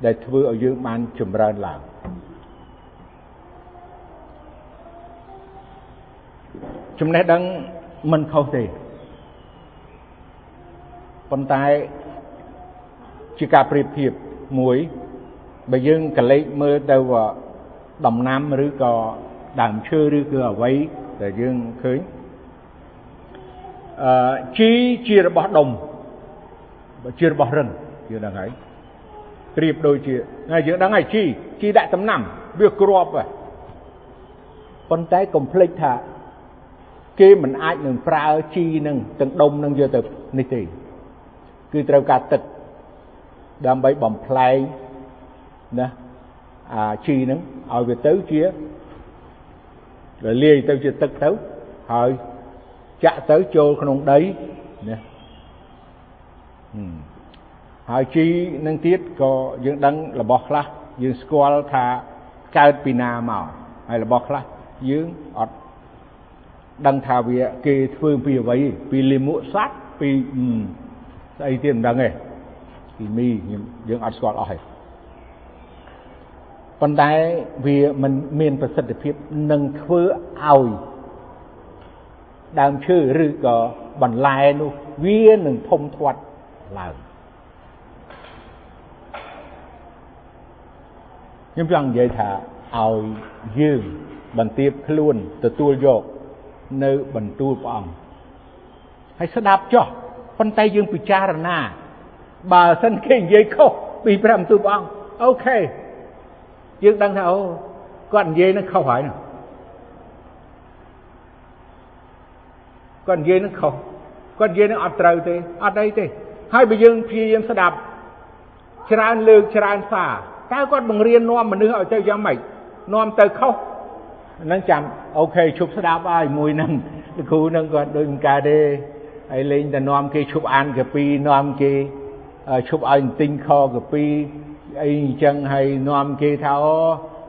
ដែលធ្វើឲ្យយើងបានចម្រើនឡើងចំណេះដឹង មិនខុសទេប៉ុន្តែជាការប្រៀបធៀបមួយបើយើងកលេចមើលទៅដំណាំឬក៏ដើមឈើឬគឺអ្វីដែលយើងឃើញអឺជីជារបស់ដុំជារបស់រិនយើងដឹងហើយប្រៀបដូចជាយើងដឹងហើយជីជីដាក់ដំណាំវាគ្រាប់ប៉ុន្តែកុំភ្លេចថា គេមិនអាចនឹងប្រើជីនឹងទាំងដុំនឹងយកទៅនេះទេគឺត្រូវការទឹកដើម្បីបំផ្លែងណាអាជីនឹងឲ្យវាទៅជាលាយទៅជាទឹកទៅហើយចាក់ទៅចូលក្នុងដីណាហើយជីនឹងទៀតក៏យើងដឹងរបស់ខ្លះយើងស្គាល់ថាកើតពីណាមកហើយរបស់ខ្លះយើងអត់ ដឹងថាវាគេធ្វើពីអ្វីពីលាមកសัตว์ពីស្អីទៀតមិនដឹងទេពីមីយើងអត់ស្គាល់អស់ទេប៉ុន្តែវាមិនមានប្រសិទ្ធភាពនឹងធ្វើឲ្យដើមឈើឬក៏បន្លែនោះវានឹងធំធាត់ឡើងខ្ញុំចង់និយាយថាឲ្យយើងបន្ទាបខ្លួនទទួលយក នៅបន្ទូលព្រះអង្គហើយស្ដាប់ចោះប៉ុន្តែយើងពិចារណាបើសិនគេនិយាយខុសពីព្រះបន្ទូលព្រះអង្គអូខេយើងដឹងថាអូគាត់និយាយនឹងខុសហើយណាគាត់និយាយនឹងខុសគាត់និយាយនឹងអត់ត្រូវទេអត់អីទេហើយបើយើងព្យាយាមស្ដាប់ច្រើនលើកច្រើនសារតើគាត់បង្រៀននាំមនុស្សឲ្យទៅយ៉ាងម៉េចនាំទៅខុស ហ្នឹងចាំអូខេឈប់ស្ដាប់ហើយមួយហ្នឹងលោកគ្រូហ្នឹងគាត់ដូចមិនកើតទេហើយលេងតែនាំគេឈប់អានកាពីនាំគេឈប់ឲ្យទិញខកាពីអីអញ្ចឹងហើយនាំគេថាអូ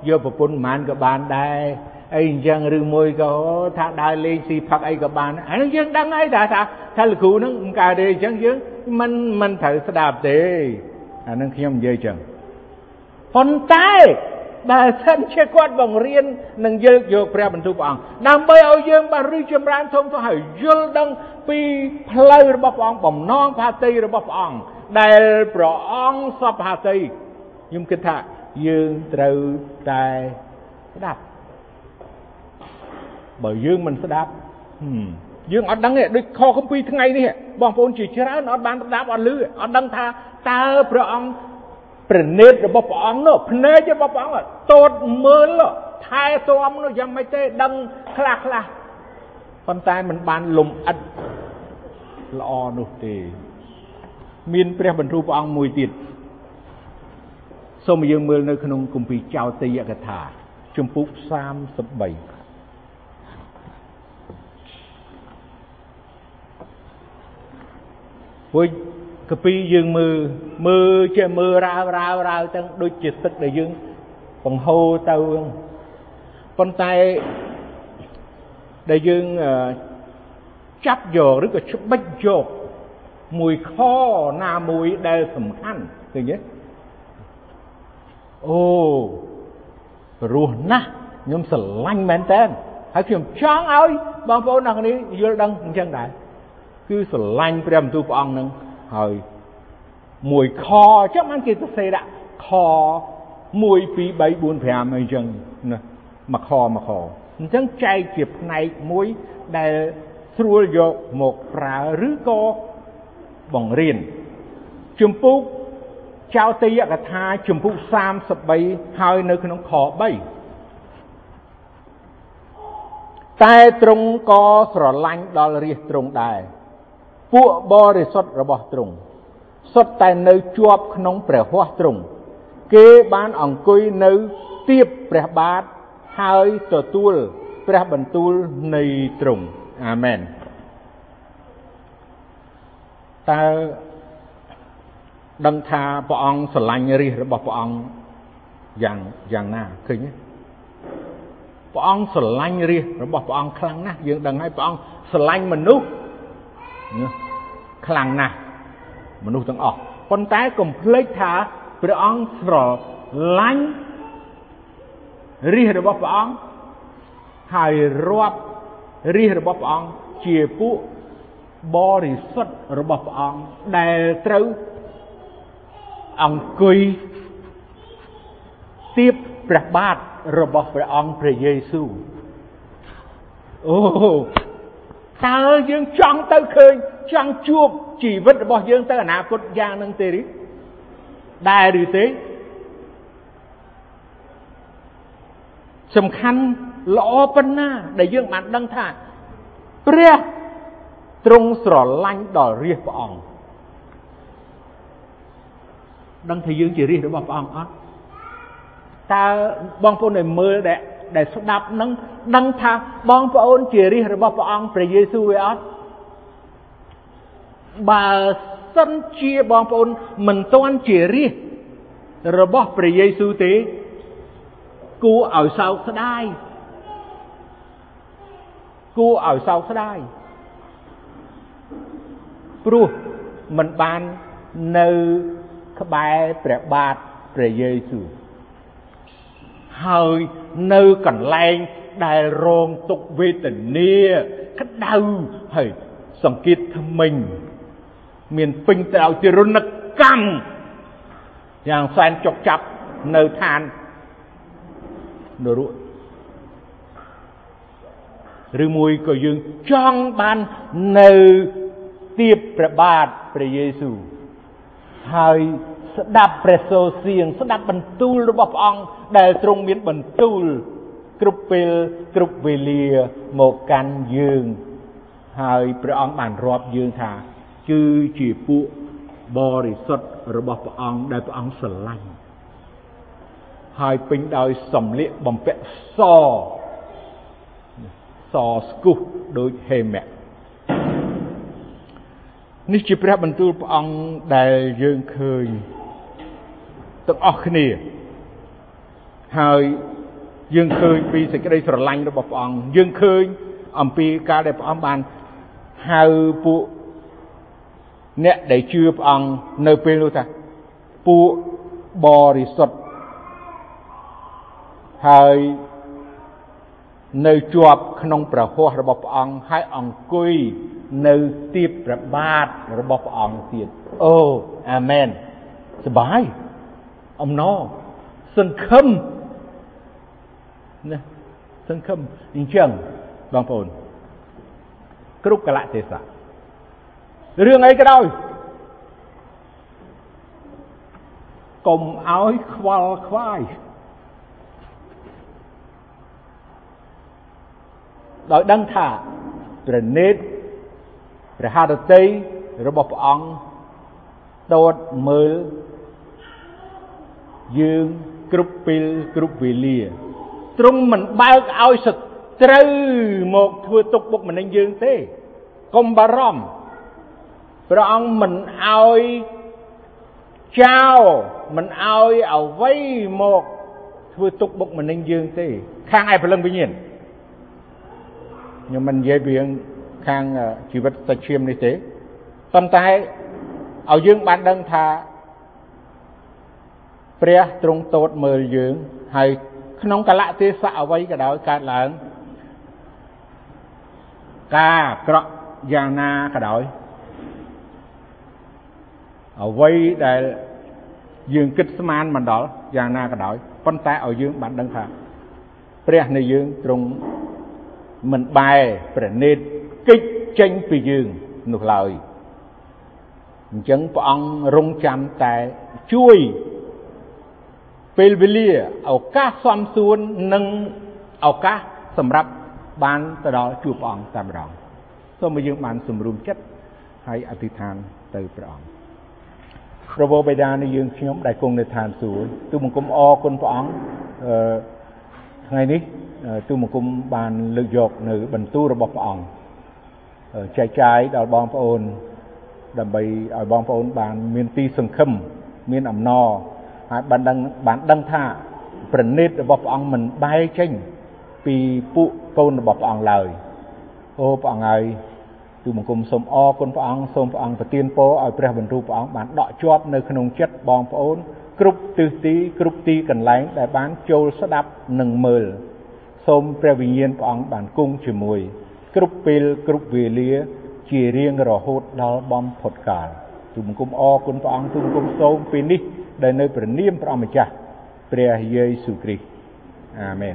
យកប្រពន្ធប្រហែលក៏បានដែរអីអញ្ចឹងឬមួយក៏ថាដើរលេងស៊ីផឹកអីក៏បានអានេះយើងដឹងហើយថាថាថាលោកគ្រូហ្នឹងមិនកើតទេអញ្ចឹងយើងមិនមិនត្រូវស្ដាប់ទេអានឹងខ្ញុំនិយាយអញ្ចឹងប៉ុន្តែ បើសិនជាគាត់បង្រៀននឹងយកយកព្រះបន្ទូលព្រះអង្គដើម្បីឲ្យយើងបានរីចម្រើនធំទៅហើយយល់ដឹងពីផ្លូវរបស់ព្រះអង្គបំណងផាតីរបស់ព្រះអង្គដែលព្រះអង្គសពផាតីខ្ញុំគិតថាយើងត្រូវតែស្ដាប់បើយើងមិនស្ដាប់យើងអត់ដឹងទេដូចខគម្ពីរថ្ងៃនេះបងប្អូនជាច្រើនអត់បានស្ដាប់អត់ឮអត់ដឹងថាតើព្រះអង្គ ព្រះនេតរបស់ព្រះអង្គនោះភ្នែករបស់ព្រះអង្គតូតមើលថែទាំនោះយ៉ាងម៉េចទេដឹងខ្លះខ្លះប៉ុន្តែมันបានលំអិតល្អនោះទេ មានព្រះបន្ទូលព្រះអង្គមួយទៀតសូមយើងមើលនៅក្នុងគម្ពីរចោទយកថាជំពូក33ព្រោះ កពីយើងមើលមើលជាមើលរាវរាវរាវទាំងដូចជាទឹកដែលយើងបង្ហូរទៅប៉ុន្តែដែលយើងចាប់យកឬក៏ច្បិចយកមួយខណាមួយដែលសំខាន់ឃើញទេអូព្រោះណាស់ខ្ញុំស្រឡាញ់មែនតើហើយខ្ញុំចង់ឲ្យបងប្អូនអ្នកនេះយល់ដឹងអញ្ចឹងដែរគឺស្រឡាញ់ព្រះបន្ទូលព្រះអង្គនឹង ហើយមួយខអញ្ចឹងបានគេសរសេរដាក់ខ1 2 3 4 5អីចឹងណាមួយខមួយខអញ្ចឹងចែកជាផ្នែកមួយដែលស្រួលយកមកប្រើឬក៏បង្រៀនជំពូកចៅតយកថាជំពូក33ហើយនៅក្នុងខ3តែទ្រង់ក៏ស្រឡាញ់ដល់រាជទ្រង់ដែរ ពួកបរិសុទ្ធរបស់ទ្រង់សុទ្ធតែនៅជាប់ក្នុងព្រះហស្ថទ្រង់គេបានអង្គុយនៅទៀបព្រះបាទហើយទទួលព្រះបន្ទូលនៃទ្រង់អាមែនតើដឹងថាព្រះអង្គស្រឡាញ់រាជរបស់ព្រះអង្គយ៉ាងយ៉ាងណាឃើញទេព្រះអង្គស្រឡាញ់រាជរបស់ព្រះអង្គខ្លាំងណាស់យើងដឹងហើយព្រះអង្គស្រឡាញ់មនុស្ស ខ្លាំងណាស់មនុស្សទាំងអស់ប៉ុន្តែកុំភ្លេចថាព្រះអង្គស្រឡាញ់រាជរបស់ព្រះអង្គហើយរាប់រាជរបស់ព្រះអង្គជាពួកបរិសុទ្ធរបស់ព្រះអង្គដែលត្រូវអង្គុយទៀបព្រះបាទរបស់ព្រះអង្គព្រះយេស៊ូវអូ តើយើងចង់ទៅឃើញចង់ជួបជីវិតរបស់យើងទៅអនាគតយ៉ាងនឹងទេឬដែរឬទេសំខាន់ល្អប៉ុណ្ណាដែលយើងបានដឹងថាព្រះទ្រង់ស្រឡាញ់ដល់រាជព្រះអង្គដឹងថាយើងជារាជរបស់ព្រះអង្គអត់តើបងប្អូនដែលមើលដែល ដែលស្ដាប់នឹងដឹងថាបងប្អូនជារាជរបស់ព្រះអង្គព្រះយេស៊ូវឯអត់បើសិនជាបងប្អូនមិនទាន់ជារាជរបស់ព្រះយេស៊ូវទេគួរឲ្យសោកស្ដាយគួរឲ្យសោកស្ដាយព្រោះมันបាននៅក្បែរព្រះបាទព្រះយេស៊ូវ ហើយនៅកន្លែងដែលរងទុក្ខវេទនាក្តៅហើយសង្កេតថ្មិញមានពេញទៅដោយទរណកម្មយ៉ាងសែនចុកចាប់នៅឋាននរកឬមួយក៏យើងចង់បាននៅទៀបព្រះបាទព្រះយេស៊ូវហើយ ស្ដាប់ព្រះសូរសៀងស្ដាប់បន្ទូលរបស់ព្រះអង្គដែលទ្រង់មានបន្ទូលគ្រប់ពេលគ្រប់វេលាមកកាន់យើងហើយព្រះអង្គបានរាប់យើងថា គឺជាពួកបរិសុទ្ធរបស់ព្រះអង្គដែលព្រះអង្គស្រឡាញ់ហើយពេញដោយសំលៀកបំពាក់សសស្គុះដូចហេមៈនេះជាព្រះបន្ទូលព្រះអង្គដែលយើងឃើញ ទាំងអស់គ្នាហើយយើងឃើញពីសេចក្តីស្រឡាញ់របស់ព្រះអង្គយើងឃើញអំពីការដែលព្រះអង្គបានហៅពួកអ្នកដែលជឿព្រះអង្គនៅពេលនោះថាពួកបរិសុទ្ធហើយនៅជាប់ក្នុងព្រះហស្ថរបស់ព្រះអង្គហើយអង្គុយនៅទៀបព្រះបាទរបស់ព្រះអង្គទៀតអូអាមែនសบาย អំណរសង្ឃឹមណាសង្ឃឹមអញ្ចឹងបងប្អូនគ្រប់កលៈទេសៈរឿងអីក៏ដោយកុំឲ្យខ្វល់ខ្វាយដោយដឹងថាព្រះនេតព្រះハរតីរបស់ព្រះអង្គតតមើល យើងគ្រប់ពេលគ្រប់វេលាទ្រង់មិនបើកឲ្យសត្រូវមកធ្វើទុកបុកម្នេញយើងទេកុំបារម្ភព្រះអង្គមិនឲ្យចោលមិនឲ្យអ្វីមកធ្វើទុកបុកម្នេញយើងទេ ខាងឯព្រលឹងវិញ្ញាណខ្ញុំមិននិយាយពីរឿងខាងជីវិតសាច់ឈាមនេះទេប៉ុន្តែឲ្យយើងបានដឹងថា ព្រះទ្រង់តូតមើលយើង ហើយក្នុងកលៈទេសៈអ្វីក៏ដោយកើតឡើង ការអាក្រក់យ៉ាងណាក៏ដោយអ្វីដែលយើងគិតស្មានមិនដល់យ៉ាងណាក៏ដោយប៉ុន្តែឲ្យយើងបានដឹងថាព្រះនៃយើងទ្រង់មិនបែរព្រះនេតកិច្ចចេញពីយើងនោះឡើយអញ្ចឹងព្រះអង្គរងចាំតែជួយ ពេលវេលាឱកាសសំសួននិងឱកាសសម្រាប់បានទៅដល់ជួបព្រះអង្គតែម្ដងសូមឲ្យយើងបានសម្រុំចិត្តហើយអធិដ្ឋានទៅព្រះអង្គព្រះបិតានៃយើងខ្ញុំដែលគង់នៅឋានសួគ៌ទូបង្គំអរគុណព្រះអង្គអឺថ្ងៃនេះទូបង្គំបានលើកយកនៅបន្ទូលរបស់ព្រះអង្គចែកចាយដល់បងប្អូនដើម្បីឲ្យបងប្អូនបានមានទីសង្ឃឹមមានអំណរ ហើយបានដឹងបានដឹងថាប្រណិតរបស់ព្រះអង្គមិនបែកចេញពីពួកកូនរបស់ព្រះអង្គឡើយអូព្រះអង្គហើយទូបង្គំសូមអរគុណព្រះអង្គសូមព្រះអង្គប្រទានពរឲ្យព្រះបន្ទូលព្រះអង្គបានដកជាប់នៅក្នុងចិត្តបងប្អូន គ្រប់ទិសទីគ្រប់ទីកន្លែងដែលបានចូលស្ដាប់និងមើលសូមព្រះវិញ្ញាណព្រះអង្គបានគង់ជាមួយ គ្រប់ពេលគ្រប់វេលា ជារៀងរហូតដល់បំផុតកាលទូបង្គំអរគុណព្រះអង្គទូបង្គំសូមពេលនេះ ដែលនៅព្រះនាមព្រះអម្ចាស់ព្រះយេស៊ូវគ្រីស្ទអាមែន